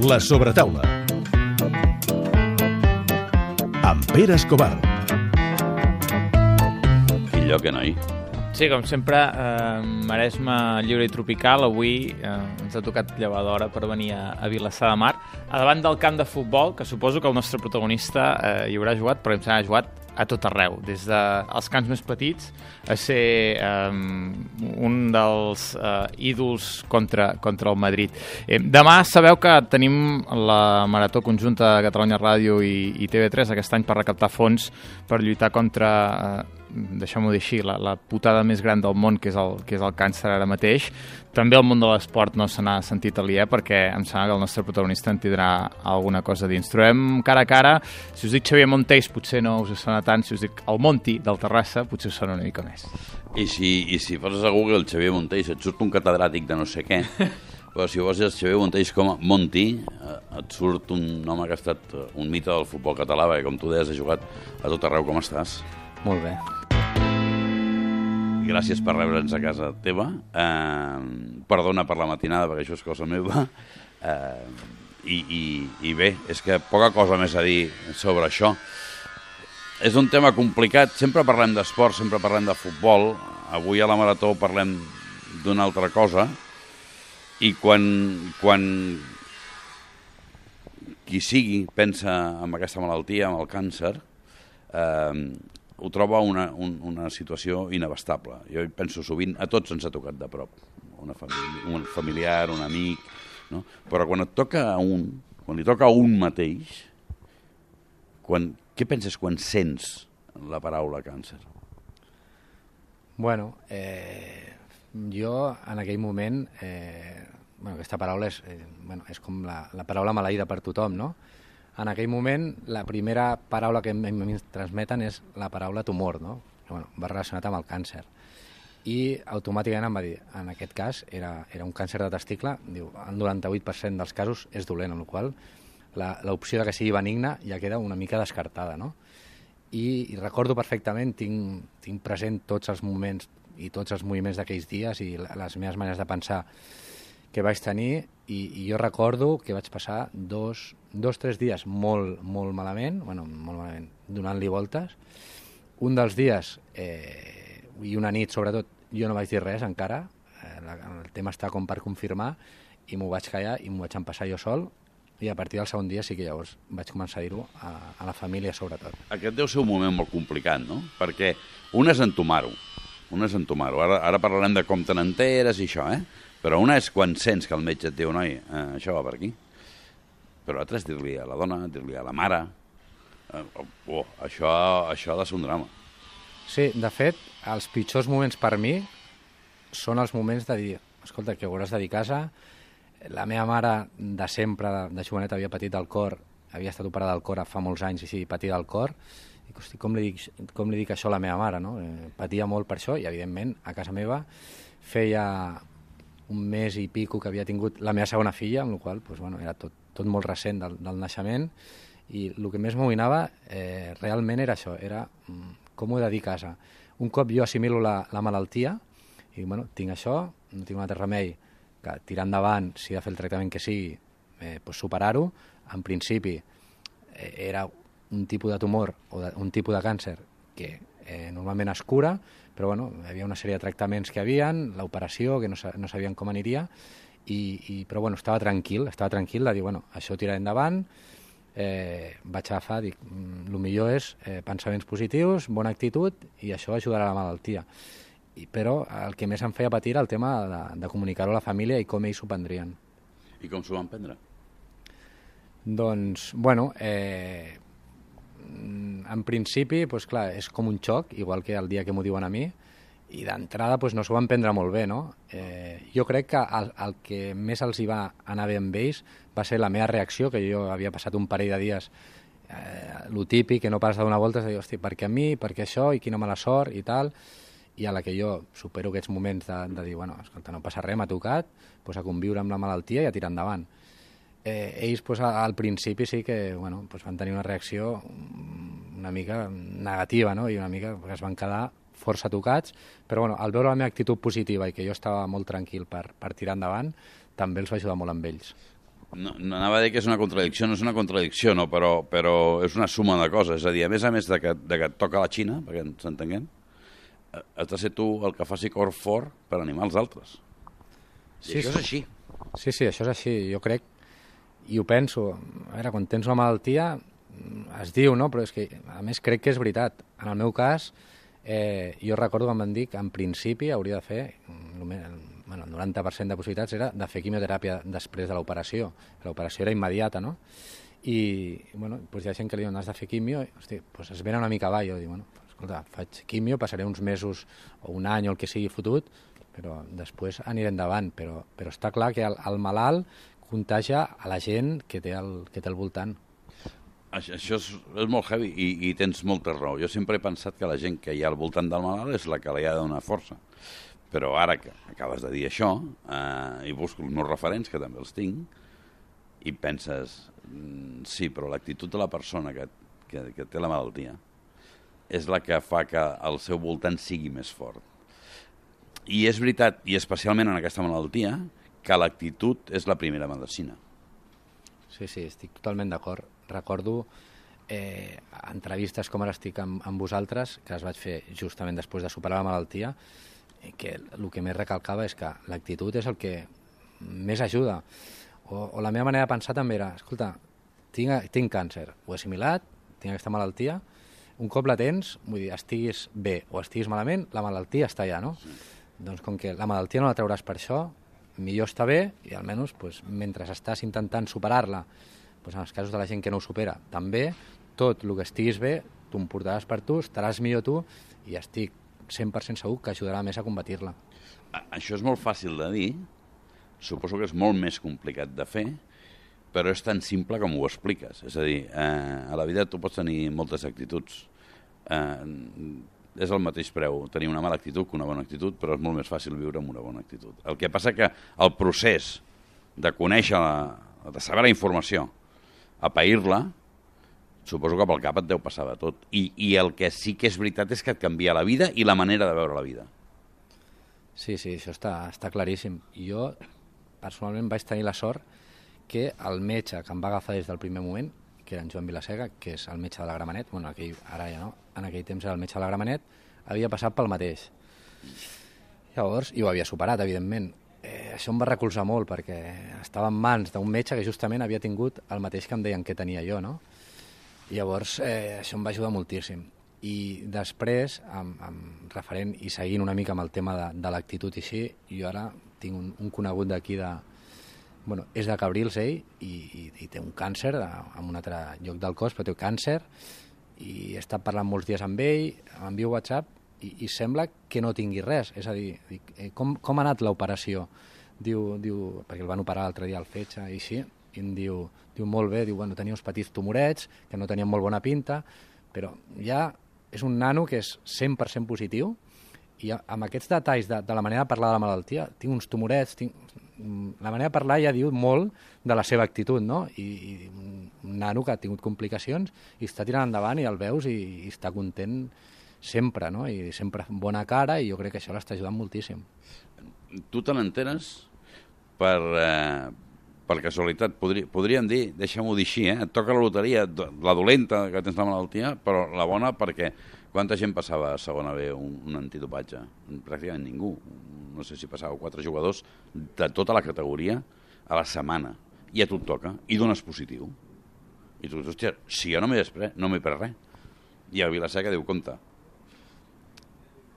La sobretaula. Amb Pere Escobar. Quin lloc, eh, noi? Sí, com sempre, eh, Maresme lliure i tropical. Avui eh, ens ha tocat llevar d'hora per venir a, a Vilassar de Mar, a davant del camp de futbol, que suposo que el nostre protagonista eh, hi haurà jugat, però em sembla que ha jugat a tot arreu, des dels camps més petits a ser um, un dels uh, ídols contra, contra el Madrid. Eh, demà sabeu que tenim la Marató Conjunta de Catalunya Ràdio i, i TV3 aquest any per recaptar fons per lluitar contra uh, deixem-ho dir així, la, la putada més gran del món, que és el, que és el càncer ara mateix. També el món de l'esport no se n'ha sentit aliè, perquè em sembla que el nostre protagonista en tindrà alguna cosa dins. Trobem cara a cara, si us dic Xavier Montells potser no us sona tant, si us dic el Monti del Terrassa potser us sona una mica més. I si, i si poses a Google Xavier Montells et surt un catedràtic de no sé què, però si poses Xavier Montells com a Monti, eh, et surt un home que ha estat un mite del futbol català, perquè com tu deies ha jugat a tot arreu, com estàs? Molt bé. Gràcies per rebre'ns a casa teva. Eh, perdona per la matinada, perquè això és cosa meva. Eh, i, i, I bé, és que poca cosa més a dir sobre això. És un tema complicat. Sempre parlem d'esport, sempre parlem de futbol. Avui a la Marató parlem d'una altra cosa. I quan, quan qui sigui pensa en aquesta malaltia, en el càncer, eh, ho troba una, un, una situació inabastable. Jo penso sovint, a tots ens ha tocat de prop, una família, un familiar, un amic, no? però quan et toca a un, quan li toca a un mateix, quan, què penses quan sents la paraula càncer? Bueno, eh, jo en aquell moment, eh, bueno, aquesta paraula és, eh, bueno, és com la, la paraula maleïda per tothom, no? En aquell moment, la primera paraula que em, transmeten és la paraula tumor, no? Bueno, va relacionat amb el càncer. I automàticament em va dir, en aquest cas, era, era un càncer de testicle, diu, el 98% dels casos és dolent, en la qual l'opció que sigui benigna ja queda una mica descartada, no? I, i recordo perfectament, tinc, tinc present tots els moments i tots els moviments d'aquells dies i les meves maneres de pensar que vaig tenir i, i jo recordo que vaig passar dos, dos tres dies molt, molt malament, bueno, molt malament, donant-li voltes. Un dels dies, eh, i una nit sobretot, jo no vaig dir res encara, eh, la, el tema està com per confirmar, i m'ho vaig callar i m'ho vaig empassar jo sol, i a partir del segon dia sí que llavors vaig començar a dir-ho a, a la família sobretot. Aquest deu ser un moment molt complicat, no? Perquè un és entomar-ho, un és entomar-ho. Ara, ara parlarem de com te n'enteres i això, eh? Però una és quan sents que el metge et diu, noi, eh, això va per aquí. Però l'altra és dir-li a la dona, dir-li a la mare... Eh, oh, això, això ha de ser un drama. Sí, de fet, els pitjors moments per mi són els moments de dir, escolta, que hauràs de dir casa, la meva mare de sempre, de jovenet, havia patit del cor, havia estat operada del cor fa molts anys i sí, patia del cor, i hosti, com, li dic, com li dic això a la meva mare, no? Eh, patia molt per això i, evidentment, a casa meva feia un mes i pico que havia tingut la meva segona filla, amb la qual pues, bueno, era tot, tot molt recent del, del naixement, i el que més m'amoïnava eh, realment era això, era mm, com ho he de dir a casa. Un cop jo assimilo la, la malaltia, i bueno, tinc això, no tinc un altre remei, que tirar endavant, si he de fer el tractament que sigui, eh, pues superar-ho. En principi eh, era un tipus de tumor o de, un tipus de càncer que eh, normalment es cura, però bueno, hi havia una sèrie de tractaments que havien, l'operació, que no, no sabien com aniria, i, i, però bueno, estava tranquil, estava tranquil de dir, bueno, això ho tiraré endavant, eh, vaig agafar, dic, el mm, millor és eh, pensaments positius, bona actitud, i això ajudarà a la malaltia i, però el que més em feia patir era el tema de, de comunicar-ho a la família i com ells s'ho prendrien. I com s'ho van prendre? Doncs, bueno, eh, en principi, pues, clar, és com un xoc, igual que el dia que m'ho diuen a mi, i d'entrada pues, no s'ho van prendre molt bé, no? Eh, jo crec que el, el que més els hi va anar bé amb ells va ser la meva reacció, que jo havia passat un parell de dies eh, lo típic, que no pares de donar voltes, de dir, hosti, per què a mi, per què això, i quina mala sort, i tal, i a la que jo supero aquests moments de, de dir, bueno, escolta, no passa res, m'ha tocat, pues, a conviure amb la malaltia i a tirar endavant. Eh, ells pues, al principi sí que bueno, pues, van tenir una reacció una mica negativa no? i una mica que es van quedar força tocats, però bueno, al veure la meva actitud positiva i que jo estava molt tranquil per, per tirar endavant, també els va ajudar molt amb ells. No, no anava a dir que és una contradicció, no és una contradicció, no, però, però és una suma de coses. És a dir, a més a més de que, de que et toca la Xina, perquè ens entenguem, eh, has de ser tu el que faci cor fort per animar els altres. I Sí, això és així. Sí, sí, això és així. Jo crec, i ho penso, a veure, quan tens una malaltia, es diu, no? Però és que, a més, crec que és veritat. En el meu cas, eh, jo recordo que em van dir que en principi hauria de fer, bueno, el 90% de possibilitats era de fer quimioteràpia després de l'operació. L'operació era immediata, no? I, bueno, doncs hi ha gent que li diuen, has de fer quimio, i, hosti, doncs es venen una mica avall. Jo dic, bueno, escolta, faig quimio, passaré uns mesos o un any o el que sigui fotut, però després aniré endavant. Però, però està clar que el, el malalt contagia a la gent que té al, que té al voltant. Això, això és, és molt heavy i, i tens molta raó. Jo sempre he pensat que la gent que hi ha al voltant del malalt és la que li ha de donar força. Però ara que acabes de dir això, eh, i busco els meus referents, que també els tinc, i penses, mm, sí, però l'actitud de la persona que, que, que té la malaltia és la que fa que el seu voltant sigui més fort. I és veritat, i especialment en aquesta malaltia, que l'actitud és la primera medicina. Sí, sí, estic totalment d'acord. Recordo eh, entrevistes com ara estic amb, amb vosaltres, que les vaig fer justament després de superar la malaltia, eh, que el que més recalcava és que l'actitud és el que més ajuda. O, o la meva manera de pensar també era, escolta, tinc, tinc càncer, ho he assimilat, tinc aquesta malaltia, un cop la tens, vull dir, estiguis bé o estiguis malament, la malaltia està allà, no? Doncs com que la malaltia no la trauràs per això, millor està bé i almenys pues, mentre estàs intentant superar-la, pues, en els casos de la gent que no ho supera, també, tot el que estiguis bé, t'ho emportaràs per tu, estaràs millor tu i estic 100% segur que ajudarà més a combatir-la. Això és molt fàcil de dir, suposo que és molt més complicat de fer, però és tan simple com ho expliques. És a dir, eh, a la vida tu pots tenir moltes actituds. Eh, és el mateix preu tenir una mala actitud que una bona actitud, però és molt més fàcil viure amb una bona actitud. El que passa que el procés de conèixer, la, de saber la informació, a pair-la, suposo que pel cap et deu passar de tot. I, I el que sí que és veritat és que et canvia la vida i la manera de veure la vida. Sí, sí, això està, està claríssim. Jo, personalment, vaig tenir la sort que el metge que em va agafar des del primer moment, que era en Joan Vilasega, que és el metge de la Gramenet, bueno, aquell, ara ja no, en aquell temps era el metge de la Gramenet, havia passat pel mateix. Llavors, i ho havia superat, evidentment. Eh, això em va recolzar molt, perquè estava en mans d'un metge que justament havia tingut el mateix que em deien que tenia jo, no? Llavors, eh, això em va ajudar moltíssim. I després, amb, amb referent i seguint una mica amb el tema de, de l'actitud i així, jo ara tinc un, un conegut d'aquí de... Bueno, és de Cabrils, ell, i, i, i té un càncer de, en un altre lloc del cos, però té càncer, i he estat parlant molts dies amb ell, m'envio WhatsApp, i, i sembla que no tingui res. És a dir, dic, eh, com, com ha anat l'operació? Diu, diu, perquè el van operar l'altre dia al fetge i així, i em diu, diu molt bé, diu, bueno, tenia uns petits tumorets que no tenien molt bona pinta, però ja és un nano que és 100% positiu i amb aquests detalls de, de la manera de parlar de la malaltia, tinc uns tumorets, tinc... mm, la manera de parlar ja diu molt de la seva actitud, no? I, i un nano que ha tingut complicacions i està tirant endavant i el veus i, i està content sempre, no? I sempre bona cara i jo crec que això l'està ajudant moltíssim. tu te n'enteres per, eh, per casualitat. Podri, podríem dir, deixem-ho dir així, eh? et toca la loteria, la dolenta que tens la malaltia, però la bona perquè quanta gent passava a segona B un, un antidopatge? Pràcticament ningú. No sé si passava quatre jugadors de tota la categoria a la setmana. I a tu et toca, i dones positiu. I tu dius, hòstia, si jo no m'he després, no m'he pres res. I el Vilaseca diu, compte,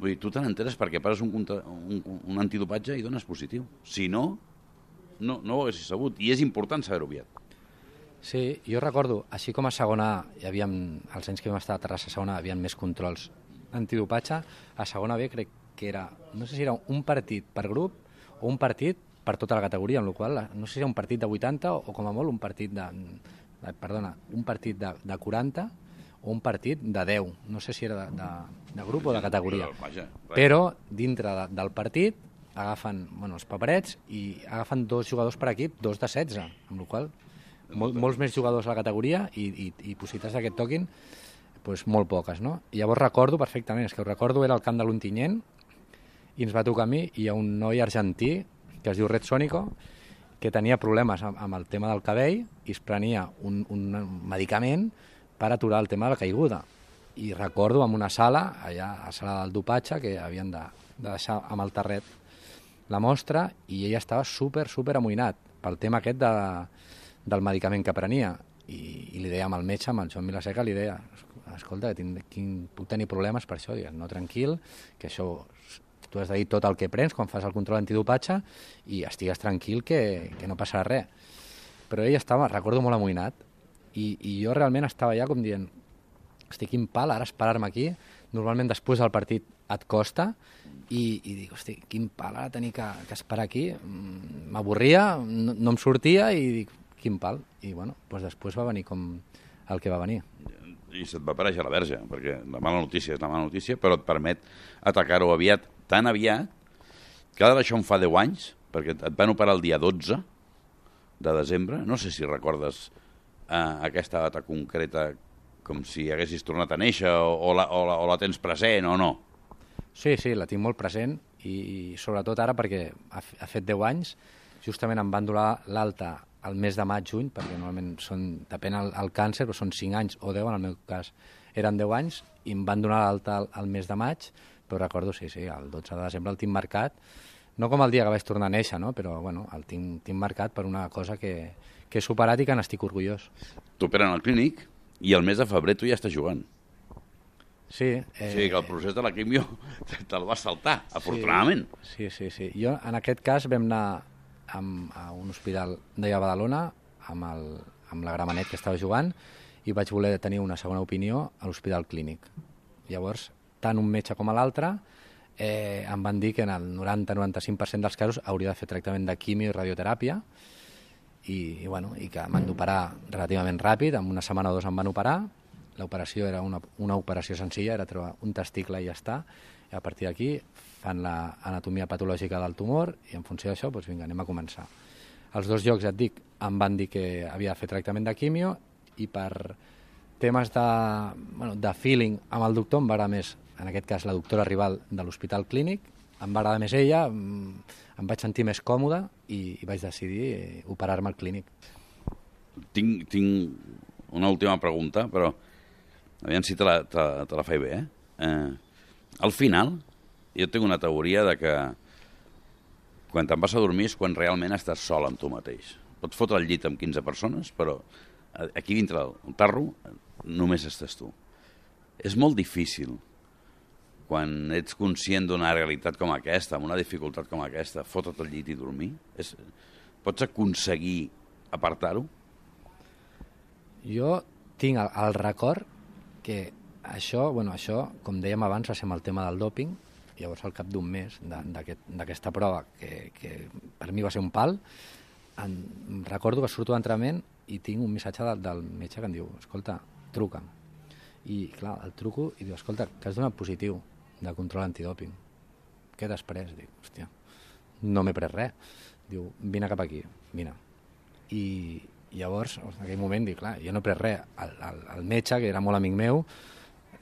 Vull dir, tu te n'enteres perquè pares un, un, un antidopatge i dones positiu. Si no, no, no ho haguessis sabut. I és important saber-ho aviat. Sí, jo recordo, així com a segona, hi havia, els anys que vam estar a Terrassa a segona, hi havia més controls antidopatge, a segona B crec que era, no sé si era un partit per grup o un partit per tota la categoria, amb la qual cosa, no sé si era un partit de 80 o, o com a molt un partit de, de perdona, un partit de, de 40 o un partit de 10, no sé si era de, de, de grup o de categoria. Però, dintre de, del partit agafen bueno, els paperets i agafen dos jugadors per equip, dos de 16, amb la qual mol, molts més jugadors a la categoria i, i, i possibilitats que et toquin pues, molt poques, no? I llavors recordo perfectament, és que ho recordo, era al camp de l'Ontinyent i ens va tocar a mi i ha un noi argentí que es diu Red Sónico que tenia problemes amb, amb el tema del cabell i es prenia un, un medicament per aturar el tema de la caiguda. I recordo en una sala, allà a la sala del dopatge, que havien de, de deixar amb el terret la mostra i ella estava super, super amoïnat pel tema aquest de, del medicament que prenia. I, i li deia amb el metge, amb el Joan Vilaseca, li deia, escolta, tinc, tinc, puc tenir problemes per això. Digues, no, tranquil, que això tu has de dir tot el que prens quan fas el control antidopatge i estigues tranquil que, que no passarà res. Però ell estava, recordo, molt amoïnat i, i jo realment estava allà com dient estic quin pal, ara esperar-me aquí, normalment després del partit et costa, i, i dic, hosti, quin pal ara tenir que, que esperar aquí, m'avorria, no, no em sortia i dic, quin pal, i bueno, doncs després va venir com el que va venir. I se't va aparèixer la verge, perquè la mala notícia és la mala notícia, però et permet atacar-ho aviat, tan aviat, que ara això em fa 10 anys, perquè et van operar el dia 12 de desembre, no sé si recordes eh, aquesta data concreta com si haguessis tornat a néixer o, o, la, o, la, o la tens present o no. Sí, sí, la tinc molt present i, i sobretot ara perquè ha, ha fet 10 anys, justament em van donar l'alta al mes de maig, juny, perquè normalment són, depèn el, el càncer, però són 5 anys o 10, en el meu cas eren 10 anys, i em van donar l'alta al, al mes de maig, però recordo, sí, sí, el 12 de desembre el tinc marcat, no com el dia que vaig tornar a néixer, no? però bueno, el tinc, tinc marcat per una cosa que, que he superat i que n'estic orgullós. T'operen al clínic i el mes de febrer tu ja estàs jugant. Sí, Eh... O sigui que el procés de la quimio te'l vas saltar, afortunadament. Sí, sí, sí. Jo, en aquest cas, vam anar amb, a un hospital a Badalona amb, el, amb la Gramenet que estava jugant i vaig voler tenir una segona opinió a l'hospital clínic. Llavors, tant un metge com l'altre eh, em van dir que en el 90-95% dels casos hauria de fer tractament de quimio i radioteràpia i, i, bueno, i que m'han d'operar relativament ràpid, en una setmana o dos em van operar, l'operació era una, una operació senzilla, era treure un testicle i ja està, i a partir d'aquí fan l'anatomia patològica del tumor i en funció d'això, doncs vinga, anem a començar. Els dos llocs, ja et dic, em van dir que havia de fer tractament de quimio i per temes de, bueno, de feeling amb el doctor em va més, en aquest cas la doctora rival de l'Hospital Clínic, em va agradar més ella, mm, em vaig sentir més còmode i, i vaig decidir eh, operar-me al clínic. Tinc, tinc una última pregunta, però aviam si te la, te, te la faig bé, eh? eh? Al final, jo tinc una teoria de que quan te'n vas a dormir és quan realment estàs sol amb tu mateix. Pots fotre el llit amb 15 persones, però aquí dintre del tarro només estàs tu. És molt difícil quan ets conscient d'una realitat com aquesta, amb una dificultat com aquesta, fotre't el llit i dormir? És, pots aconseguir apartar-ho? Jo tinc el, el record que això, bueno, això, com dèiem abans, va ser amb el tema del dòping, llavors al cap d'un mes d'aquesta prova, que, que per mi va ser un pal, en, recordo que surto d'entrenament i tinc un missatge del, del metge que em diu, escolta, truca'm. I, clar, el truco i diu, escolta, que has donat positiu de control antidòping. Què després? Dic, hòstia, no m'he pres res. Diu, vine cap aquí, vine. I llavors, en aquell moment, dic, clar, jo no he pres res. El, el, el metge, que era molt amic meu,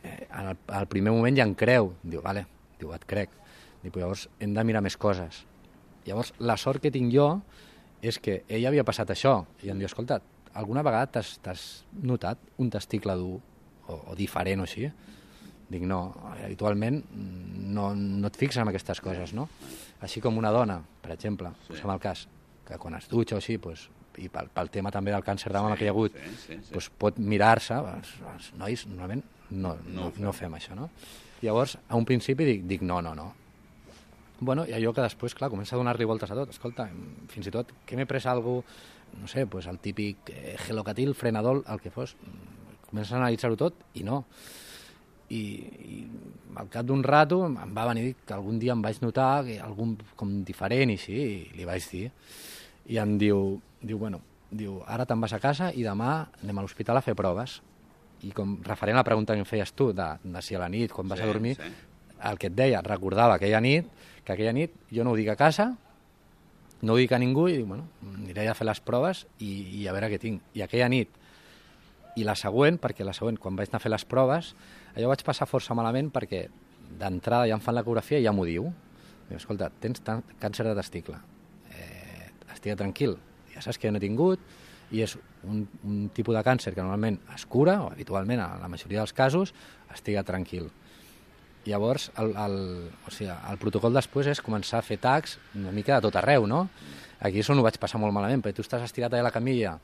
eh, en el, al primer moment ja em creu. Diu, vale, diu, et crec. Però llavors hem de mirar més coses. Llavors, la sort que tinc jo és que ell havia passat això i em diu, escolta, alguna vegada t'has notat un testicle dur o, o diferent o així? Dic, no, habitualment no, no et fixes en aquestes coses, no? Així com una dona, per exemple, sí. posem el cas, que quan es dutxa o així, pues, i pel, pel tema també del càncer de mama sí, que hi ha hagut, sí, sí, sí. Pues, pot mirar-se, els, els nois normalment no, no, fem. no fem això, no? Llavors, a un principi dic, dic no, no, no. Bueno, i allò que després, clar, comença a donar-li voltes a tot. Escolta, fins i tot, que m'he pres algú, no sé, pues el típic eh, gelocatil, frenadol, el que fos, comença a analitzar-ho tot i no. I, i al cap d'un rato em va venir que algun dia em vaig notar que algun com diferent i així, i li vaig dir. I em diu, diu bueno, diu, ara te'n vas a casa i demà anem a l'hospital a fer proves. I com referent a la pregunta que em feies tu, de, de si a la nit, quan vas Sí, a dormir, sí. el que et deia, recordava aquella nit, que aquella nit jo no ho dic a casa, no ho dic a ningú, i dic, bueno, aniré a fer les proves i, i a veure què tinc. I aquella nit, i la següent, perquè la següent, quan vaig anar a fer les proves, allò vaig passar força malament perquè d'entrada ja em fan l'ecografia i ja m'ho diu. Diu, escolta, tens càncer de testicle. Eh, estigui tranquil. Ja saps que jo no he tingut, i és un, un tipus de càncer que normalment es cura, o habitualment, a la majoria dels casos, estiga tranquil. Llavors, el, el, o sigui, el protocol després és començar a fer tags una mica de tot arreu, no? Aquí això no ho vaig passar molt malament, perquè tu estàs estirat allà a la camilla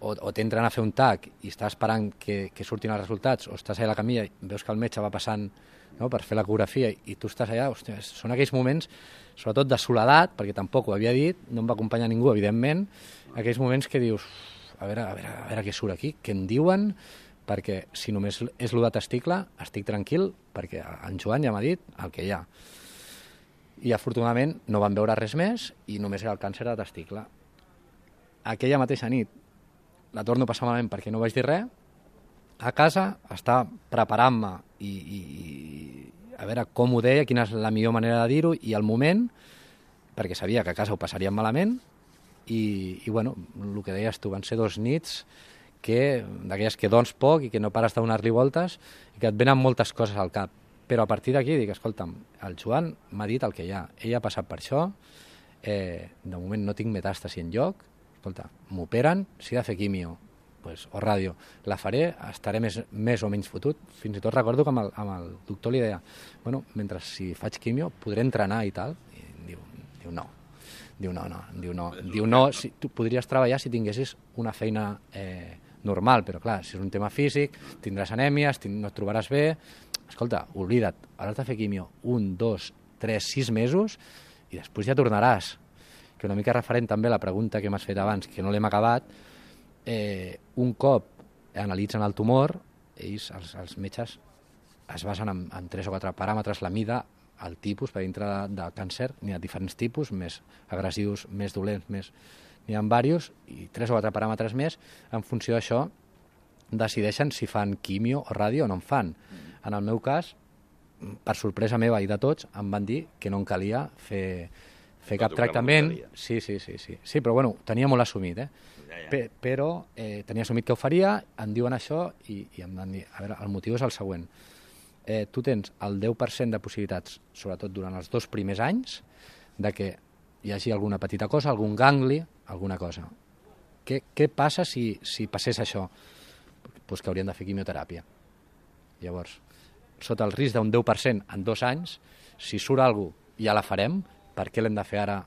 o, o t'entren a fer un tag i estàs esperant que, que surtin els resultats, o estàs allà a la camilla i veus que el metge va passant no, per fer l'ecografia i tu estàs allà, hòstia, són aquells moments, sobretot de soledat, perquè tampoc ho havia dit, no em va acompanyar ningú, evidentment, aquells moments que dius, a veure, a veure, a veure què surt aquí, què em diuen, perquè si només és el de testicle, estic tranquil, perquè en Joan ja m'ha dit el que hi ha. I afortunadament no van veure res més i només era el càncer de testicle. Aquella mateixa nit la torno a passar malament perquè no vaig dir res, a casa està preparant-me i, i, i a veure com ho deia, quina és la millor manera de dir-ho i el moment, perquè sabia que a casa ho passaríem malament i, i bueno, el que deies tu, van ser dos nits que d'aquelles que dons poc i que no pares de donar-li voltes i que et venen moltes coses al cap. Però a partir d'aquí dic, escolta'm, el Joan m'ha dit el que hi ha. Ell ha passat per això, eh, de moment no tinc metàstasi en lloc, escolta, m'operen, si he de fer quimio pues, o ràdio, la faré, estaré més, més o menys fotut. Fins i tot recordo que amb el, amb el doctor li deia, bueno, mentre si faig quimio podré entrenar i tal, i diu, diu no, diu no, no, diu no, diu no, si, tu podries treballar si tinguessis una feina eh, normal, però clar, si és un tema físic, tindràs anèmies, tind no et trobaràs bé... Escolta, oblida't, has de fer quimio un, dos, tres, sis mesos i després ja tornaràs. Que una mica referent també a la pregunta que m'has fet abans, que no l'hem acabat, eh, un cop analitzen el tumor, ells, els, els metges, es basen en, en tres o quatre paràmetres, la mida, el tipus, per dintre de, de càncer, n'hi ha diferents tipus, més agressius, més dolents, més n'hi ha diversos, i tres o quatre paràmetres més, en funció d'això decideixen si fan quimio o ràdio o no en fan. Mm. En el meu cas, per sorpresa meva i de tots, em van dir que no em calia fer, fer cap tractament. Sí, sí, sí, sí, sí, però bueno, tenia molt assumit, eh? Ja, ja. Pe però eh, tenia assumit que ho faria, em diuen això i, i em van dir, a veure, el motiu és el següent. Eh, tu tens el 10% de possibilitats, sobretot durant els dos primers anys, de que hi hagi alguna petita cosa, algun gangli, alguna cosa. Què, què passa si, si passés això? Pues que haurien de fer quimioteràpia. Llavors, sota el risc d'un 10% en dos anys, si surt alguna cosa ja la farem, per què l'hem de fer ara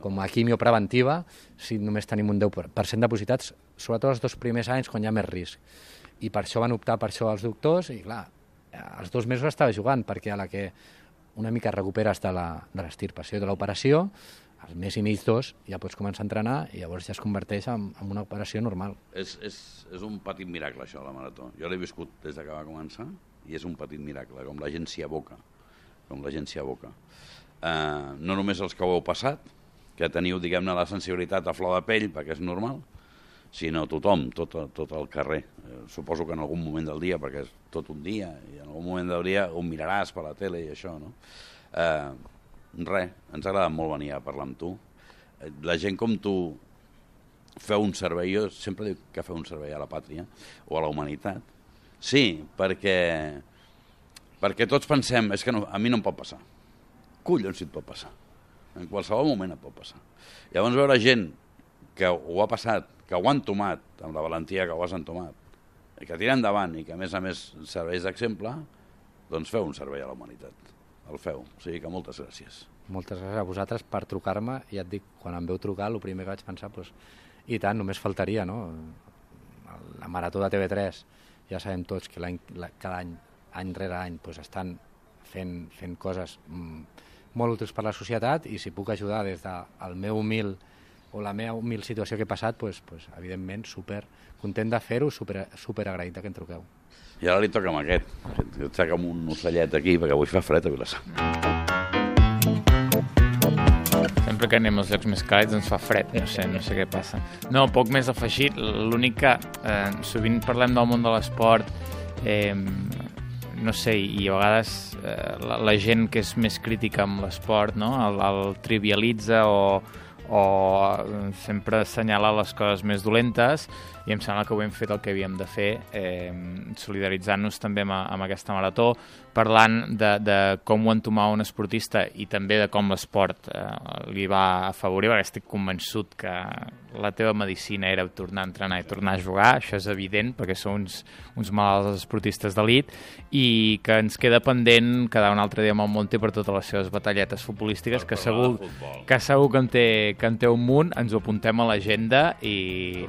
com a quimio preventiva si només tenim un 10% de possibilitats, sobretot els dos primers anys quan hi ha més risc. I per això van optar per això els doctors i clar, els dos mesos estava jugant perquè a la que una mica recuperes de l'estirpació de l'operació, al mes i mig, dos, ja pots començar a entrenar i llavors ja es converteix en, en una operació normal. És, és, és un petit miracle, això, la marató. Jo l'he viscut des que va començar i és un petit miracle, com la gent s'hi aboca. Com la gent s'hi aboca. Uh, no només els que ho heu passat, que teniu, diguem-ne, la sensibilitat a flor de pell, perquè és normal, sinó tothom, tot, tot el carrer. Eh, suposo que en algun moment del dia, perquè és tot un dia, i en algun moment del dia ho miraràs per la tele i això, no? Eh, Res, ens ha agradat molt venir a parlar amb tu. Eh, la gent com tu feu un servei, jo sempre dic que feu un servei a la pàtria o a la humanitat. Sí, perquè, perquè tots pensem, és que no, a mi no em pot passar. Collons si et pot passar. En qualsevol moment et pot passar. Llavors veure gent que ho ha passat, que ho han tomat, amb la valentia que ho has entomat, i que tira endavant i que a més a més serveix d'exemple, doncs feu un servei a la humanitat el feu. O sigui que moltes gràcies. Moltes gràcies a vosaltres per trucar-me. Ja et dic, quan em veu trucar, el primer que vaig pensar, doncs, i tant, només faltaria, no? La marató de TV3, ja sabem tots que any, la, cada any, any rere any, doncs, estan fent, fent coses mm, molt útils per la societat i si puc ajudar des del meu humil o la meva humil situació que he passat, doncs, doncs, evidentment, super content de fer-ho, super, super agraït que em truqueu. I ara li toca amb aquest. Et trec amb un ocellet aquí, perquè avui fa fred a Vilassar. Sempre que anem als llocs més càlids ens fa fred, no sé, no sé què passa. No, poc més afegit, l'únic que eh, sovint parlem del món de l'esport, eh, no sé, i a vegades eh, la, la gent que és més crítica amb l'esport, no?, el, el trivialitza o, o sempre assenyalar les coses més dolentes i em sembla que ho hem fet el que havíem de fer, eh, solidaritzant-nos també amb, amb aquesta marató, parlant de, de com ho entomava un esportista i també de com l'esport eh, li va afavorir, perquè estic convençut que la teva medicina era tornar a entrenar i tornar a jugar, això és evident, perquè són uns, uns malalts esportistes d'elit, i que ens queda pendent quedar un altre dia amb el Monte per totes les seves batalletes futbolístiques, Per que segur, que segur que en té, que en té un munt, ens ho apuntem a l'agenda i... A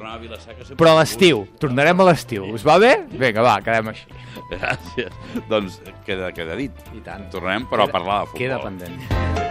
Però a l'estiu, tornarem a l'estiu. Us va bé? Vinga, va, quedem així. Gràcies. doncs queda, queda dit. I tant. Tornem, però a parlar de futbol. Queda pendent.